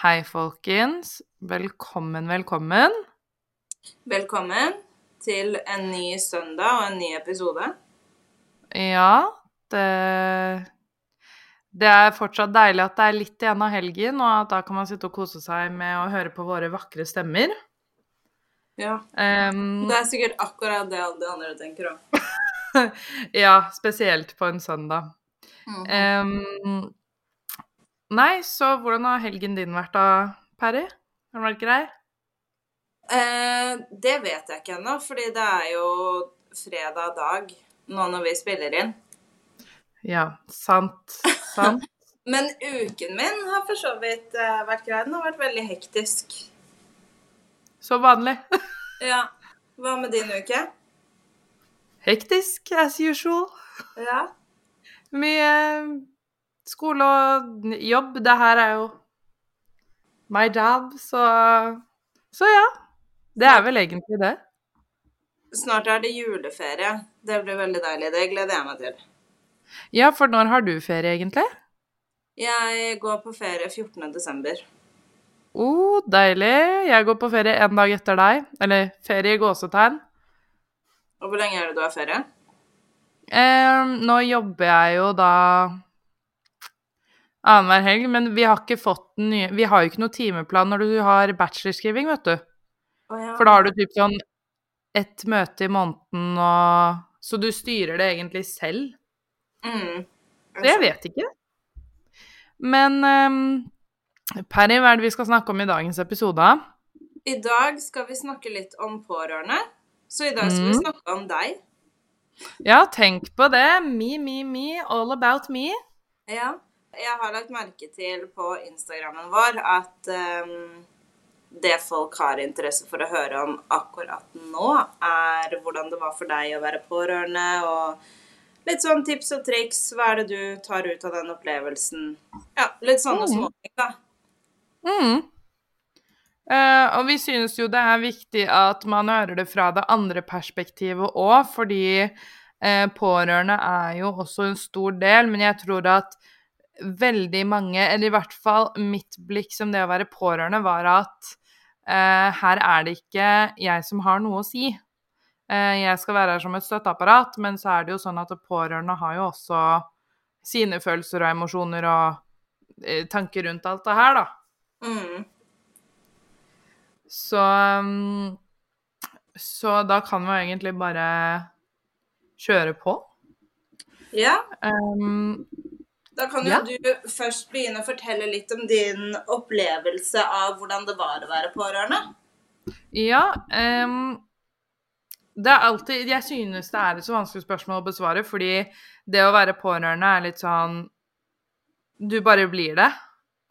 Hei, folkens. Velkommen, velkommen. Velkommen til en ny søndag og en ny episode. Ja, det Det er fortsatt deilig at det er litt igjen av helgen, og at da kan man sitte og kose seg med å høre på våre vakre stemmer. Ja. Um, Det er sikkert akkurat det alle de andre tenker òg. ja, spesielt på en søndag. Em, nei, så hvordan har helgen din vært da, Perry? Har den vært grei? eh, det vet jeg ikke ennå, fordi det er jo fredag dag nå når vi spiller inn. Ja, sant. Sant. Men uken min har for så vidt eh, vært grei. Den har vært veldig hektisk. Som vanlig. Ja. Hva med din uke? Hektisk as usual. Ja. Mye skole og jobb. Det her er jo my job, så Så ja. Det er vel egentlig det. Snart er det juleferie. Det blir veldig deilig. Det gleder jeg meg til. Ja, for når har du ferie, egentlig? Jeg går på ferie 14. desember. oh, deilig. Jeg går på ferie en dag etter deg. Eller ferie i gåsetegn. Og hvor lenge er det du har ferie? Eh, nå jobber jeg jo da annenhver helg, men vi har ikke fått den nye Vi har jo ikke noe timeplan når du har bachelorskriving, vet du. Oh, ja. For da har du typ sånn ett møte i måneden og Så du styrer det egentlig selv. Mm. Så jeg vet ikke. Men um, Perry, hva er det vi skal snakke om i dagens episode? I dag skal vi snakke litt om pårørende. Så i dag skal vi Mm. snakke om deg. Ja, tenk på det. Me, me, me. All about me. Ja. Jeg har lagt merke til på Instagrammen vår at um, det folk har interesse for å høre om akkurat nå, er hvordan det var for deg å være pårørende, og litt sånn tips og triks. Hva er det du tar ut av den opplevelsen? Ja, litt sånne Mm. småting, da. Mm. Uh, og vi synes jo det er viktig at man hører det fra det andre perspektivet òg, fordi uh, pårørende er jo også en stor del, men jeg tror at veldig mange, eller i hvert fall mitt blikk som det å være pårørende, var at eh, her er det ikke jeg som har noe å si. Eh, jeg skal være her som et støtteapparat, men så er det jo sånn at pårørende har jo også sine følelser og emosjoner og eh, tanker rundt alt det her, da. Mm. Så Så da kan vi jo egentlig bare kjøre på. Ja, Um, Da kan jo Ja. du først begynne å fortelle litt om din opplevelse av hvordan det var å være pårørende. ja um, Det er alltid Jeg synes det er et så vanskelig spørsmål å besvare, fordi det å være pårørende er litt sånn Du bare blir det.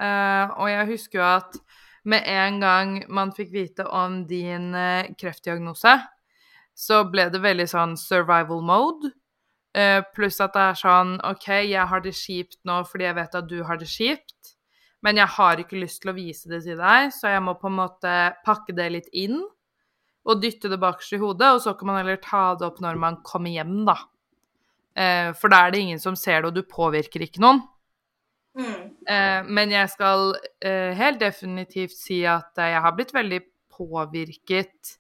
Uh, og jeg husker jo at med en gang man fikk vite om din eh, kreftdiagnose, så ble det veldig sånn survival mode. Eh, pluss at det er sånn OK, jeg har det kjipt nå fordi jeg vet at du har det kjipt, men jeg har ikke lyst til å vise det til deg, så jeg må på en måte pakke det litt inn og dytte det bakerst i hodet, og så kan man heller ta det opp når man kommer hjem, da. Eh, for da er det ingen som ser det, og du påvirker ikke noen. Mm. Eh, men jeg skal eh, helt definitivt si at jeg har blitt veldig påvirket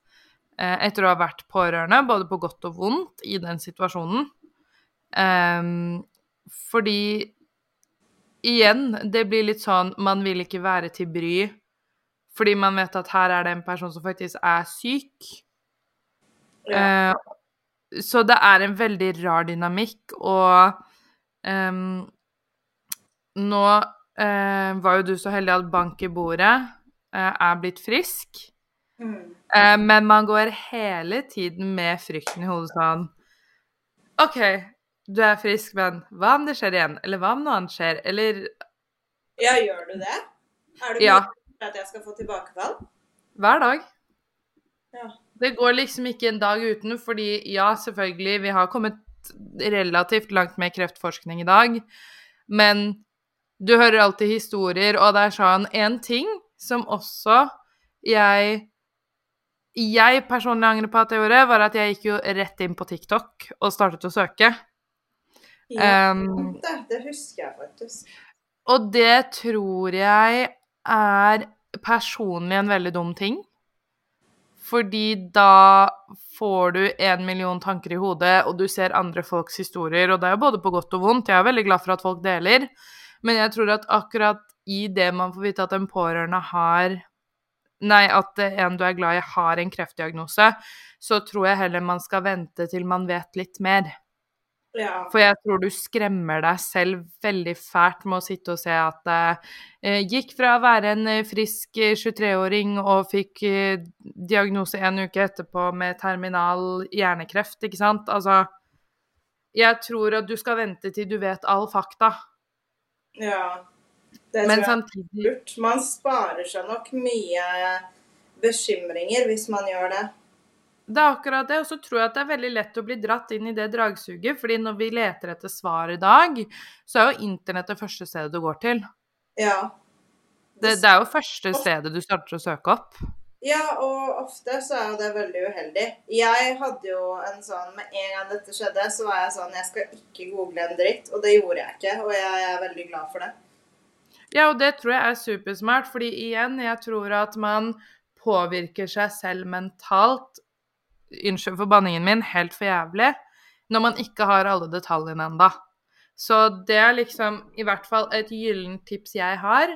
eh, etter å ha vært pårørende, både på godt og vondt, i den situasjonen. Ehm, fordi igjen, det blir litt sånn Man vil ikke være til bry fordi man vet at her er det en person som faktisk er syk. Ja. Uh, så det er en veldig rar dynamikk, og um, nå uh, var jo du så heldig at bank i bordet uh, er blitt frisk, Mm. eh, men man går hele tiden med frykten i hodet sånn OK, du er frisk, men hva om det skjer igjen? Eller hva om noe annet skjer? Eller Ja, gjør du det? Er du Ja. for at jeg skal få tilbakefall? hver dag. Ja. Det går liksom ikke en dag uten, fordi ja, selvfølgelig, vi har kommet relativt langt med kreftforskning i dag, men du hører alltid historier, og det er sånn En ting som også jeg jeg personlig angrer på at jeg gjorde, var at jeg gikk jo rett inn på TikTok og startet å søke. Ja, Um, det, det husker jeg faktisk. Og det tror jeg er personlig en veldig dum ting. Fordi da får du en million tanker i hodet, og du ser andre folks historier, og det er jo både på godt og vondt. Jeg er veldig glad for at folk deler, men jeg tror at akkurat i det man får vite at en pårørende har Nei, at en du er glad i, har en kreftdiagnose, så tror jeg heller man skal vente til man vet litt mer. Ja. For jeg tror du skremmer deg selv veldig fælt med å sitte og se at det eh, gikk fra å være en eh, frisk eh, 23-åring og fikk eh, diagnose en uke etterpå med terminal hjernekreft, ikke sant? Altså Jeg tror at du skal vente til du vet all fakta. ja. Det Men tror jeg er samtidig lurt. Man sparer seg nok mye bekymringer hvis man gjør det. Det er akkurat det, og så tror jeg at det er veldig lett å bli dratt inn i det dragsuget, fordi når vi leter etter svar i dag, så er jo internett det første stedet du går til. Ja. Det, det er jo første stedet du starter å søke opp. Ja, og ofte så er jo det veldig uheldig. Jeg hadde jo en sånn Med en gang dette skjedde, så var jeg sånn Jeg skal ikke google en dritt. Og det gjorde jeg ikke, og jeg er veldig glad for det. Ja, og det tror jeg er supersmart, fordi igjen, jeg tror at man påvirker seg selv mentalt Unnskyld for banningen min, helt for jævlig, når man ikke har alle detaljene enda. Så det er liksom i hvert fall et gyllent tips jeg har.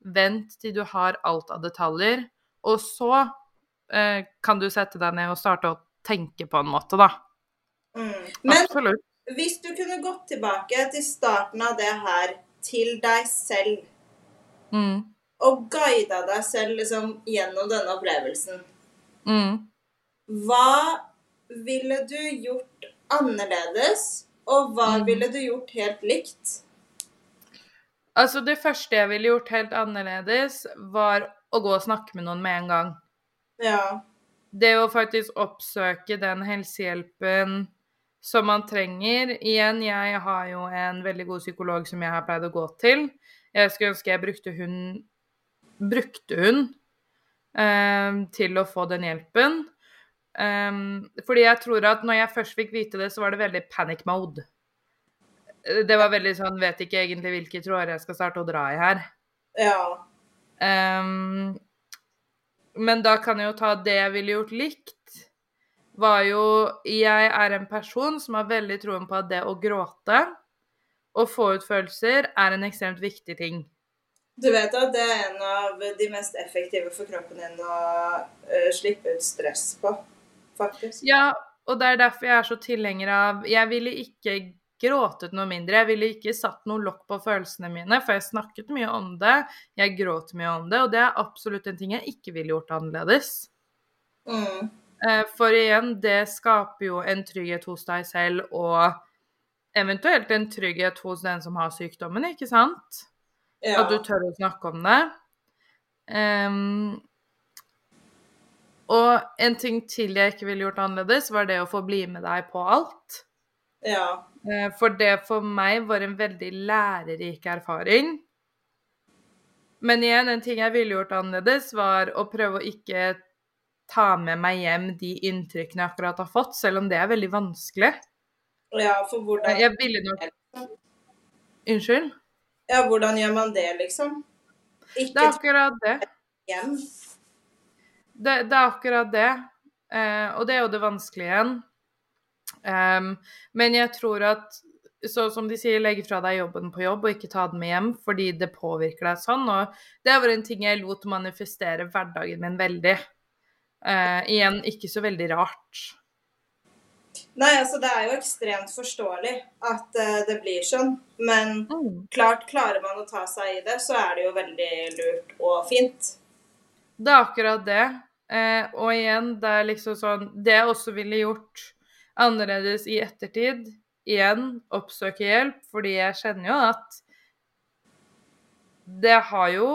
Vent til du har alt av detaljer, og så eh, kan du sette deg ned og starte å tenke på en måte, da. Mm. Men Absolutt. hvis du kunne gått tilbake til starten av det her, til deg selv, Mm. og guida deg selv liksom gjennom denne opplevelsen, Mm. Hva ville du gjort annerledes, og hva Mm. ville du gjort helt likt? Altså, det første jeg ville gjort helt annerledes, var å gå og snakke med noen med en gang. Ja. Det å faktisk oppsøke den helsehjelpen som man trenger. Igjen, jeg har jo en veldig god psykolog som jeg har pleid å gå til. Jeg skulle ønske jeg brukte hun Brukte hun eh, til å få den hjelpen. Eh, fordi jeg tror at når jeg først fikk vite det, så var det veldig panic mode. Eh, Det var veldig sånn Vet ikke egentlig hvilke tråder jeg skal starte å dra i her. Ja. Um, men da kan jeg jo ta det jeg ville gjort likt. Var jo Jeg er en person som har veldig troen på at det å gråte og få ut følelser er en ekstremt viktig ting. Du vet at det er en av de mest effektive for kroppen din å uh, slippe ut stress på, faktisk. Ja, og det er derfor jeg er så tilhenger av Jeg ville ikke gråtet noe mindre. Jeg ville ikke satt noe lokk på følelsene mine, for jeg snakket mye om det. Jeg gråt mye om det, og det er absolutt en ting jeg ikke ville gjort annerledes. Mm. Eh, For igjen, det skaper jo en trygghet hos deg selv, og eventuelt en trygghet hos den som har sykdommen, ikke sant? Ja. At du tør å snakke om det. Ehm, og en ting til jeg ikke ville gjort annerledes, var det å få bli med deg på alt. ja. Eh, For det for meg var en veldig lærerik erfaring. Men igjen, en ting jeg ville gjort annerledes, var å prøve å ikke ta med meg hjem de inntrykkene jeg akkurat har fått, selv om det er veldig vanskelig. Ja, for hvordan, Jeg ville nok Unnskyld? ja, hvordan gjør man det, liksom? Det er akkurat det. hjem. Det, det er akkurat det. Eh, og det er jo det vanskelige igjen. Um, men jeg tror at så som de sier, legge fra deg jobben på jobb og ikke ta den med hjem fordi det påvirker deg sånn. Og det var en ting jeg lot manifestere hverdagen min veldig. Eh, igjen, ikke så veldig rart. Nei, altså det er jo ekstremt forståelig at uh, det blir sånn, men klart klarer man å ta seg i det, så er det jo veldig lurt og fint. Det er akkurat det. Eh, og igjen, det er liksom sånn Det jeg også ville gjort annerledes i ettertid, igjen oppsøke hjelp, fordi jeg kjenner jo at det har jo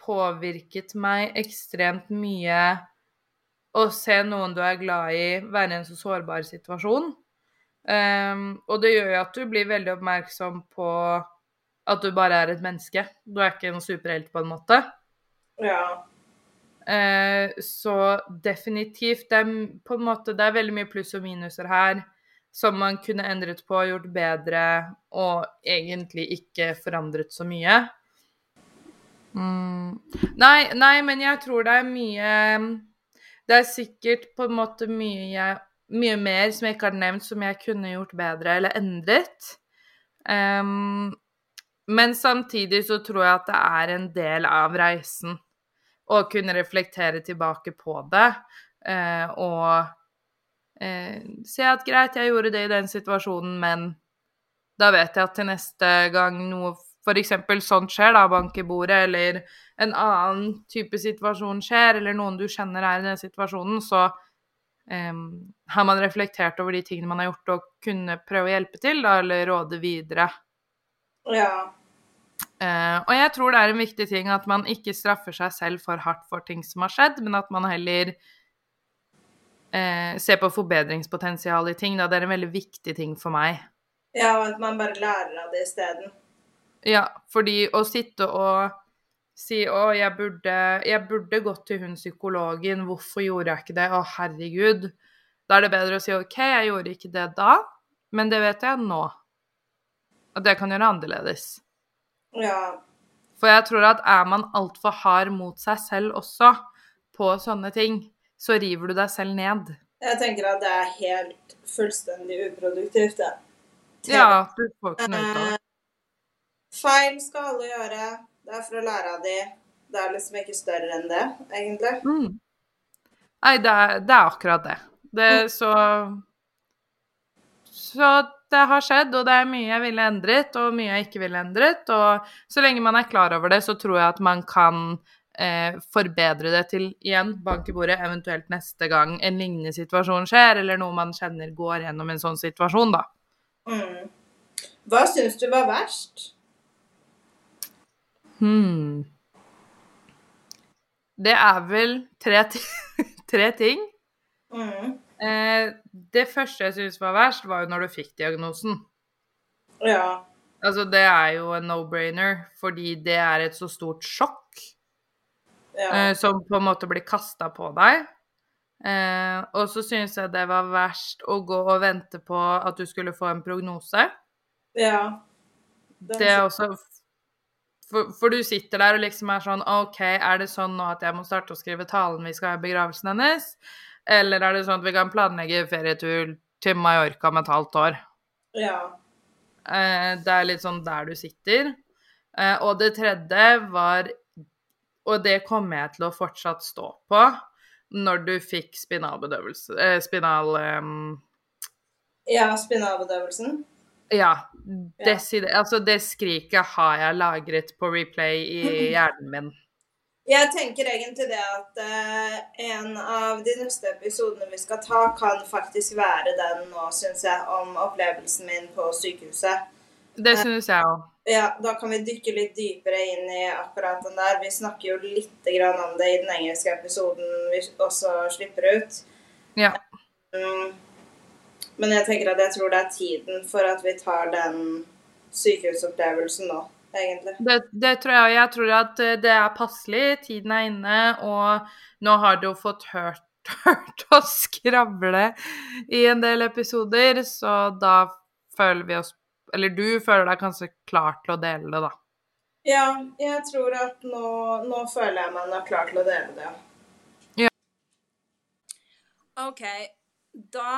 påvirket meg ekstremt mye å se noen du er glad i, være i en så sårbar situasjon. Um, og det gjør jo at du blir veldig oppmerksom på at du bare er et menneske. Du er ikke en superhelt, på en måte. Ja. Eh, så definitivt det er, på en måte, det er veldig mye pluss og minuser her som man kunne endret på, gjort bedre og egentlig ikke forandret så mye. Mm. Nei, nei, men jeg tror det er mye Det er sikkert på en måte mye, mye mer som jeg ikke har nevnt, som jeg kunne gjort bedre eller endret. Um, men samtidig så tror jeg at det er en del av reisen å kunne reflektere tilbake på det. Eh, og eh, se at greit, jeg gjorde det i den situasjonen, men da vet jeg at til neste gang noe f.eks. sånt skjer, da, bank i bordet, eller en annen type situasjon skjer, eller noen du kjenner er i den situasjonen, så um, har man reflektert over de tingene man har gjort, og kunne prøve å hjelpe til, da, eller råde videre. Ja. Uh, og jeg tror det er en viktig ting at man ikke straffer seg selv for hardt for ting som har skjedd, men at man heller uh, ser på forbedringspotensial i ting. Da. Det er en veldig viktig ting for meg. Ja, og at man bare lærer av det isteden. Ja, fordi å sitte og si 'Å, jeg burde, jeg burde gått til hun psykologen. Hvorfor gjorde jeg ikke det?' Å, herregud. Da er det bedre å si 'OK, jeg gjorde ikke det da, men det vet jeg nå'. At jeg kan gjøre annerledes. Ja. For jeg tror at er man altfor hard mot seg selv også på sånne ting, så river du deg selv ned. Jeg tenker at det er helt fullstendig uproduktivt, det. Ja, du får ikke noe ut av det. Feil skal alle gjøre. Det er for å lære av de. Det er liksom ikke større enn det, egentlig. Mm. Nei, det er, det er, akkurat det. Det er så Så det har skjedd, og det er mye jeg ville endret, og mye jeg ikke ville endret. Og så lenge man er klar over det, så tror jeg at man kan eh, forbedre det til igjen, bank i bordet, eventuelt neste gang en lignende situasjon skjer, eller noe man kjenner går gjennom en sånn situasjon, da. Mm. Hva syns du var verst? Hmm. Det er vel tre, tre ting. Mm. Eh, det første jeg syntes var verst, var jo når du fikk diagnosen. Ja. Altså, det er jo en no-brainer, fordi det er et så stort sjokk Ja. eh, som på en måte blir kasta på deg. Eh, og så syns jeg det var verst å gå og vente på at du skulle få en prognose. ja. Den- Det er også for, for du sitter der og liksom er sånn OK, er det sånn nå at jeg må starte å skrive talen vi skal ha i begravelsen hennes? Eller er det sånn at vi kan planlegge ferietur til Mallorca om et halvt år? Ja. Eh, det er litt sånn der du sitter. Eh, og det tredje var Og det kommer jeg til å fortsatt stå på når du fikk spinalbedøvelse eh, Spinal... Ja, spinalbedøvelsen. Ja. Desi, altså det skriket har jeg lagret på replay i hjernen min. Jeg tenker egentlig det at uh, en av de neste episodene vi skal ta, kan faktisk være den nå, syns jeg, om opplevelsen min på sykehuset. Det synes jeg òg. Ja, da kan vi dykke litt dypere inn i akkurat den der. Vi snakker jo litt grann om det i den engelske episoden vi også slipper ut. Ja. Um, Men jeg tenker at jeg tror det er tiden for at vi tar den sykehusopplevelsen nå, egentlig. Det, det tror jeg. Jeg tror at det er passelig, tiden er inne, og nå har du jo fått hørt, hørt oss skravle i en del episoder, så da føler vi oss Eller du føler deg kanskje klar til å dele det, da. Ja, jeg tror at nå, nå føler jeg meg nok klar til å dele det. Ja. OK. Da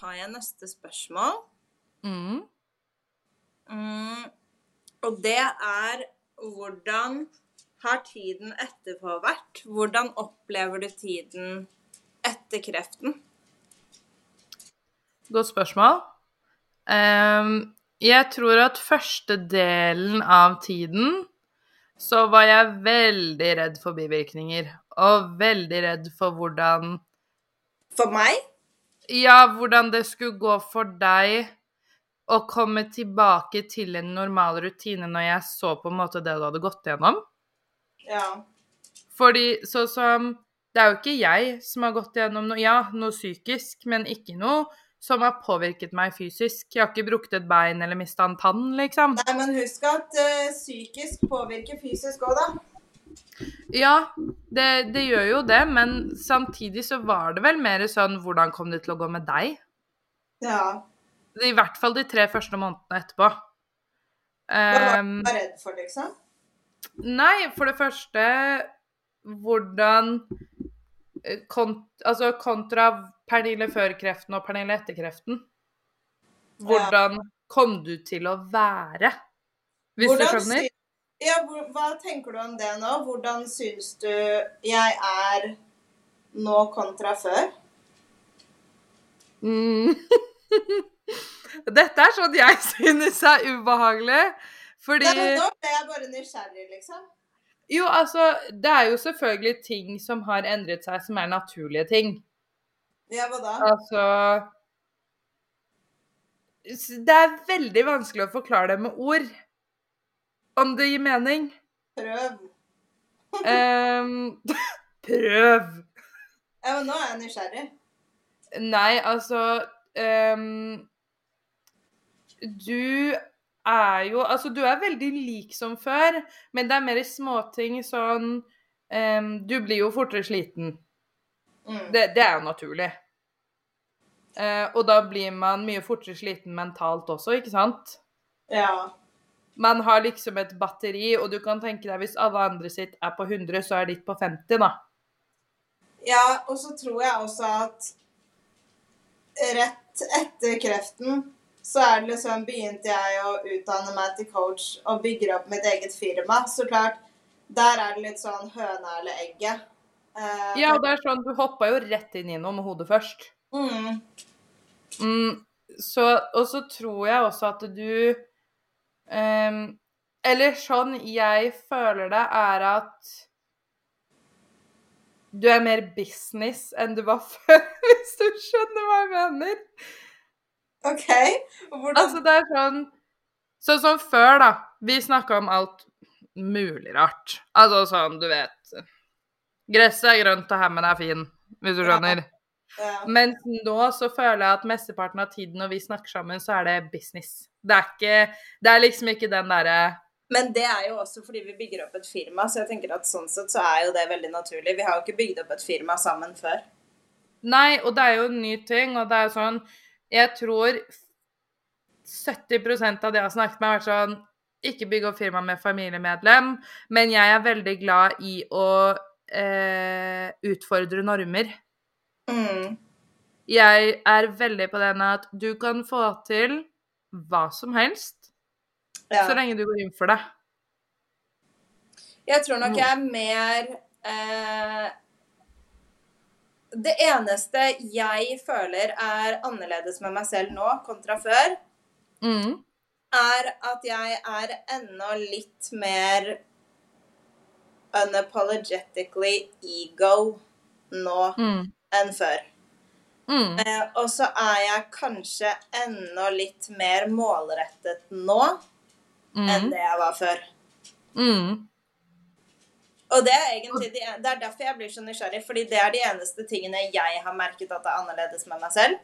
har jeg neste spørsmål. Mm. Mm, og det er hvordan har tiden etterpå vært? Hvordan opplever du tiden etter kreften? Godt spørsmål. Um, jeg tror at første delen av tiden så var jeg veldig redd for bivirkninger. Og veldig redd for hvordan For meg? Ja, hvordan det skulle gå for deg å komme tilbake til en normal rutine når jeg så på en måte det du hadde gått gjennom. Ja. Fordi sånn som Det er jo ikke jeg som har gått gjennom noe Ja, noe psykisk, men ikke noe som har påvirket meg fysisk. Jeg har ikke brukt et bein eller mista en tann, liksom. Nei, men husk at eh, psykisk påvirker fysisk òg, da. Ja, det, det gjør jo det, men samtidig så var det vel mer sånn Hvordan kom det til å gå med deg? Ja. I hvert fall de tre første månedene etterpå. Hva var Um, du redd for, liksom? Nei, for det første hvordan eh, kont Altså kontra Pernille før kreften og Pernille etter kreften. Hvordan kom du til å være? Hvis Hvordan du skjønner? Ja, hva tenker du om det nå? Hvordan syns du jeg er nå kontra før? Mm. Dette er sånn jeg synes er ubehagelig. Fordi Nei, nå ble jeg bare nysgjerrig, liksom. Jo, altså, det er jo selvfølgelig ting som har endret seg, som er naturlige ting. Ja, hva da? Altså Det er veldig vanskelig å forklare det med ord. Om det gir mening. Prøv. um, prøv. Ja, men nå er jeg nysgjerrig. Nei, altså ehm, Du er jo Altså, du er veldig lik som før, men det er mer småting sånn um, Du blir jo fortere sliten. Mm. Det, det er jo naturlig. Uh, og da blir man mye fortere sliten mentalt også, ikke sant? Ja. Man har liksom et batteri, og du kan tenke deg hvis alle andre sitt er på 100, så er ditt på 50, da. ja, og så tror jeg også at rett etter kreften så er det liksom begynte jeg å utdanne meg til coach og bygger opp mitt eget firma. Så klart, der er det litt sånn høna eller egget. Uh, Ja, det er sånn, du hoppa jo rett inn i noe med hodet først. mm, Mm, så, og så tror jeg også at du um, Eller sånn jeg føler det, er at du er mer business enn du var før, hvis du skjønner hva jeg mener. OK. Hvordan Altså, det er sånn Sånn som før, da. Vi snakka om alt mulig rart. Altså sånn, du vet Gresset er grønt, og hemmen er fin, hvis du skjønner. ja. Mens nå så føler jeg at mesteparten av tiden når vi snakker sammen, så er det business. Det er ikke Det er liksom ikke den derre Men det er jo også fordi vi bygger opp et firma, så jeg tenker at sånn sett så er jo det veldig naturlig. Vi har jo ikke bygd opp et firma sammen før. Nei, og det er jo en ny ting, og det er sånn Jeg tror 70% av det jeg har snakket med, har vært sånn Ikke bygge opp firma med familiemedlem, men jeg er veldig glad i å eh, utfordre normer. Mm. Jeg er veldig på den at du kan få til hva som helst, Ja. så lenge du går inn for det. Jeg tror nok jeg er mer eh, Det eneste jeg føler er annerledes med meg selv nå kontra før, Mm. er at jeg er enda litt mer unapologetically ego nå Mm. enn før. Mm. Eh, og så er jeg kanskje enda litt mer målrettet nå enn Mm. det jeg var før. Mm. Og det er egentlig de, det er derfor jeg blir så nysgjerrig, fordi det er de eneste tingene jeg har merket at er annerledes med meg selv.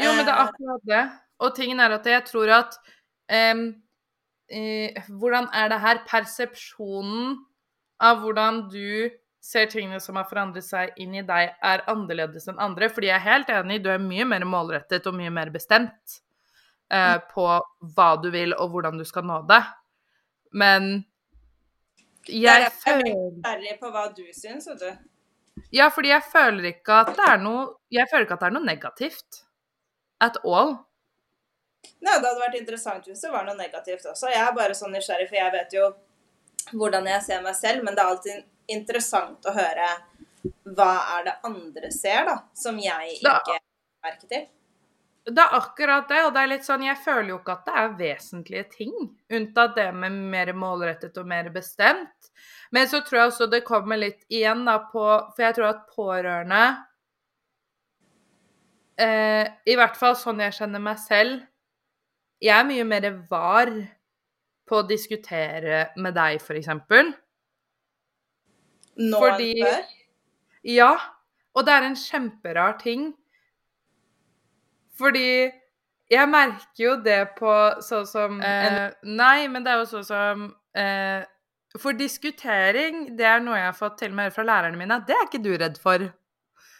Jo, men det er Eh, akkurat det. Og tingen er at jeg tror at um, uh, Hvordan er det her persepsjonen av hvordan du ser tingene som har forandret seg inn i deg, er annerledes enn andre? Fordi jeg er helt enig, du er mye mer målrettet og mye mer bestemt eh, på hva du vil og hvordan du skal nå det. Men er jeg føler jeg føler nysgjerrig på hva du syns, vet du. Ja, fordi jeg føler ikke at det er noe Jeg føler ikke at det er noe negativt. At all. Nei, det hadde vært interessant hvis det var noe negativt også. Jeg er bare sånn nysgjerrig, for jeg vet jo hvordan jeg ser meg selv, men det er alltid interessant å høre hva er det andre ser, da, som jeg ikke merker til. Det er akkurat det, og det er litt sånn Jeg føler jo ikke at det er vesentlige ting, unntatt det med mer målrettet og mer bestemt. Men så tror jeg også det kommer litt igjen da på For jeg tror at pårørende eh, I hvert fall sånn jeg kjenner meg selv Jeg er mye mer var på å diskutere med deg, for eksempel. Nå Fordi- enn før. Ja, og det er en kjemperar ting. Fordi jeg merker jo det på sånn som en, Nei, men det er jo sånn som eh, For diskutering, det er noe jeg har fått til og med høre fra lærerne mine, det er ikke du redd for.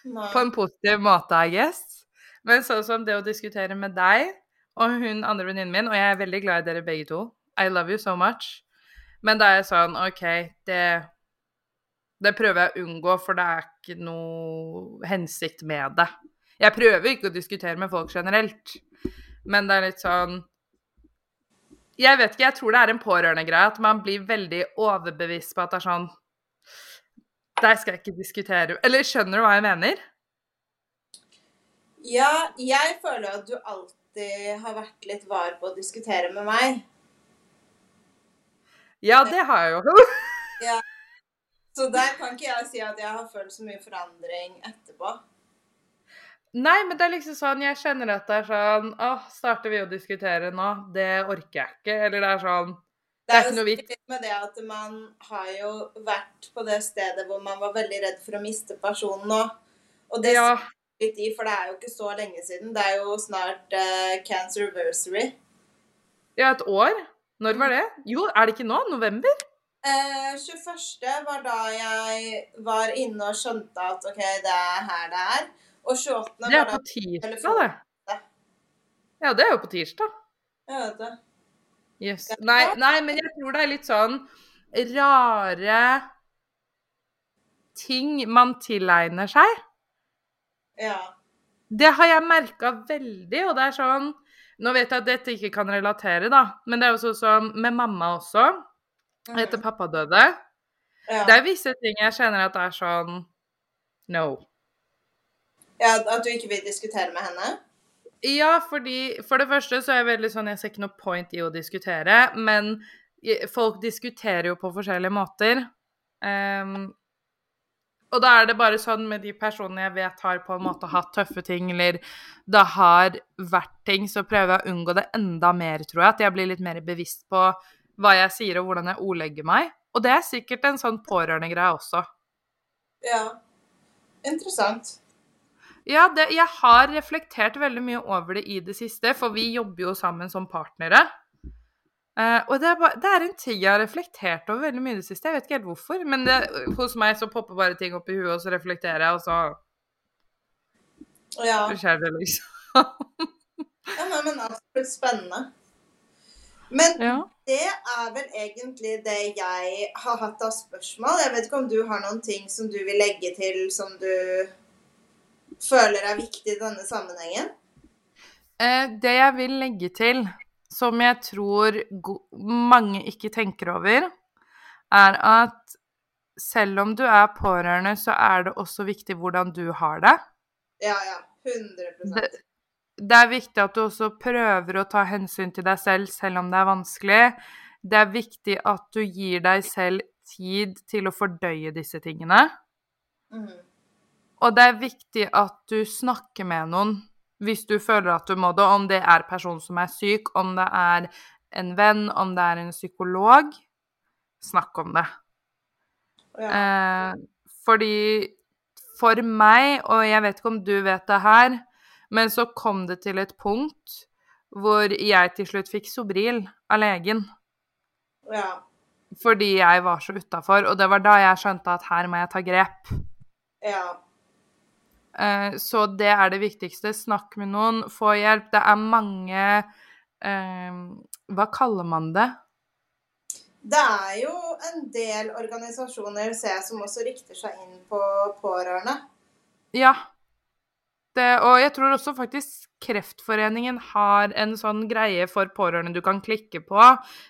Nei. På en positiv måte, I guess. Men sånn som det å diskutere med deg og hun andre venninnen min, og jeg er veldig glad i dere begge to. I love you so much. Men da er jeg sånn OK, det det prøver jeg å unngå, for det er ikke noe hensikt med det. Jeg prøver ikke å diskutere med folk generelt, men det er litt sånn Jeg vet ikke, jeg tror det er en pårørendegreie at man blir veldig overbevist på at det er sånn Der skal jeg ikke diskutere Eller skjønner du hva jeg mener? Ja, jeg føler at du alltid har vært litt var på å diskutere med meg. Ja, det har jeg jo. Ja. Så der kan ikke jeg si at jeg har følt så mye forandring etterpå. Nei, men det er liksom sånn Jeg kjenner at det er sånn Åh, starter vi å diskutere nå? Det orker jeg ikke. Eller det er sånn Det er ikke noe vits. litt med det at man har jo vært på det stedet hvor man var veldig redd for å miste personen nå. Og det Ja. litt i, for det er jo ikke så lenge siden. Det er jo snart uh, cancerversary. Ja, et år? Når var det? Jo, er det ikke nå? November? Eh, 21. var da jeg var inne og skjønte at OK, det er her det er. Og 28. Det er på tirsdag, det. Ja, det er jo på tirsdag. Jeg vet det. Yes. Nei, nei, men jeg tror det er litt sånn rare ting man tilegner seg. Ja. Det har jeg merka veldig, og det er sånn Nå vet jeg at dette ikke kan relatere, da, men det er jo sånn som med mamma også, etter pappa døde. ja. Det er visse ting jeg kjenner at det er sånn No. Ja. At du ikke vil diskutere med henne? Ja, fordi for det første så er jeg veldig sånn Jeg ser ikke noe point i å diskutere, men folk diskuterer jo på forskjellige måter. Um, og da er det bare sånn med de personene jeg vet har på en måte hatt tøffe ting, eller det har vært ting, så prøver jeg å unngå det enda mer, tror jeg. At jeg blir litt mer bevisst på hva jeg sier og hvordan jeg ordlegger meg. Og det er sikkert en sånn pårørendegreie også. Ja. Interessant. Ja, det, jeg har reflektert veldig mye over det i det siste, for vi jobber jo sammen som partnere. Uh, og det er, bare, det er en ting jeg har reflektert over veldig mye i det siste. Jeg vet ikke helt hvorfor, men det, hos meg så popper bare ting opp i huet, og så reflekterer jeg, og så Ja. skjer det, liksom. ja nei, men er spennende. Men Ja. det er vel egentlig det jeg har hatt av spørsmål. Jeg vet ikke om du har noen ting som du vil legge til som du føler er viktig i denne sammenhengen? Eh, det jeg vil legge til, som jeg tror mange ikke tenker over, er at selv om du er pårørende, så er det også viktig hvordan du har det. Ja, ja. 100 det, det er viktig at du også prøver å ta hensyn til deg selv, selv om det er vanskelig. Det er viktig at du gir deg selv tid til å fordøye disse tingene. Mhm. Og det er viktig at du snakker med noen hvis du føler at du må det, om det er personen som er syk, om det er en venn, om det er en psykolog. Snakk om det. Ja. Eh, fordi for meg, og jeg vet ikke om du vet det her, men så kom det til et punkt hvor jeg til slutt fikk Sobril av legen. ja. Fordi jeg var så utafor, og det var da jeg skjønte at her må jeg ta grep. Ja. Eh, så det er det viktigste. Snakk med noen, få hjelp. Det er mange eh, Hva kaller man det? Det er jo en del organisasjoner ser jeg, som også rikter seg inn på pårørende. Ja. Det, og jeg tror også faktisk Kreftforeningen har en sånn greie for pårørende du kan klikke på.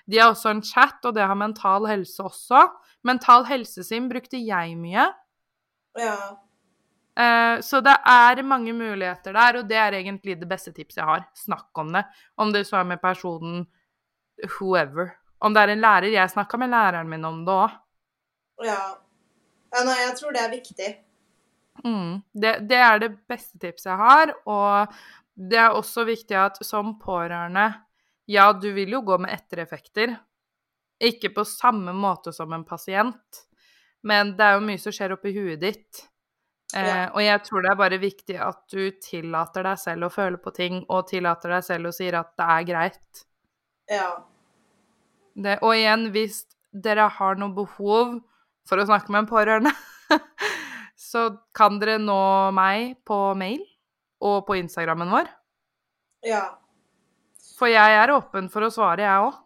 De har også en chat, og det har Mental Helse også. Mental Helse sin brukte jeg mye. Ja. Eh, så det er mange muligheter der, og det er egentlig det beste tipset jeg har. Snakk om det. Om det så er med personen whoever. Om det er en lærer. Jeg snakka med læreren min om det òg. Ja. ja. Nei, jeg tror det er viktig. Mm. Det, det er det beste tipset jeg har, og det er også viktig at som pårørende Ja, du vil jo gå med ettereffekter. Ikke på samme måte som en pasient, men det er jo mye som skjer oppi huet ditt. Eh, og jeg tror det er bare viktig at du tillater deg selv å føle på ting, og tillater deg selv å si at det er greit. Ja. Det, og igjen, hvis dere har noe behov for å snakke med en pårørende, så kan dere nå meg på mail og på Instagrammen vår. Ja. For jeg er åpen for å svare, jeg òg.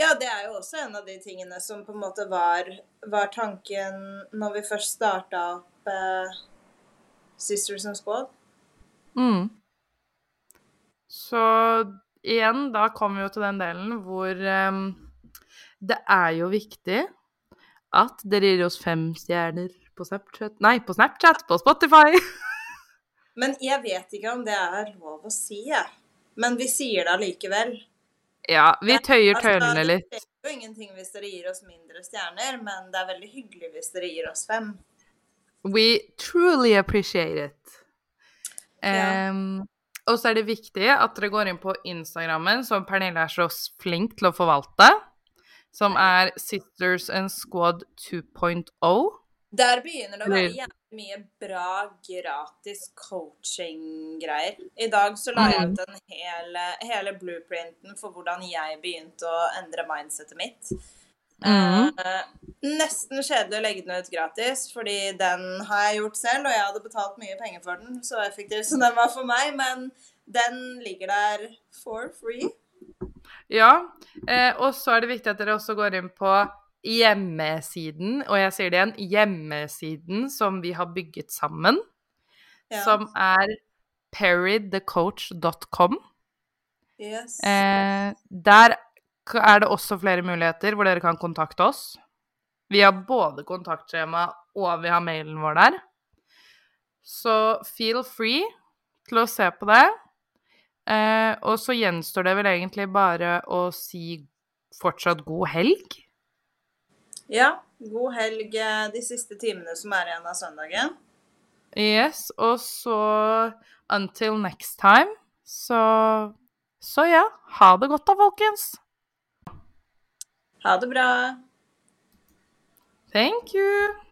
Ja, det er jo også en av de tingene som på en måte var, var tanken når vi først starta opp eh, Sisters and Squad. Mm. Så igjen, da kommer vi jo til den delen hvor um, det er jo viktig at dere gir oss fem stjerner på Snapchat Nei, på Snapchat, på Spotify. Men jeg vet ikke om det er lov å si, jeg. Men vi sier det allikevel. Ja, vi tøyer Altså, tøylene litt. Det skjer jo ingenting hvis dere gir oss mindre stjerner, men det er veldig hyggelig hvis dere gir oss fem. We truly appreciate it. Ja. Og så er det viktig at dere går inn på Instagrammen, som Pernille er så flink til å forvalte, som er Sisters and Squad 2.0. Der begynner det å være jævlig mye bra gratis coaching-greier. I dag så la jeg Mhm. ut den hele, hele blueprinten for hvordan jeg begynte å endre mindsetet mitt. Mhm. Eh, nesten kjedelig å legge den ut gratis, fordi den har jeg gjort selv, og jeg hadde betalt mye penger for den, så effektiv som den var for meg, men den ligger der for free. Ja, eh, og så er det viktig at dere også går inn på hjemmesiden, og jeg sier det igjen, hjemmesiden som vi har bygget sammen, Ja. som er perrythecoach.com. Yes. Eh, der er det også flere muligheter hvor dere kan kontakte oss. Vi har både kontaktskjema og vi har mailen vår der. Så feel free til å se på det. Eh, og så gjenstår det vel egentlig bare å si fortsatt god helg. Ja, god helg eh, de siste timene som er igjen av søndagen. Yes, og så until next time. Så Så ja, ha det godt da, folkens. Ha det bra. Thank you.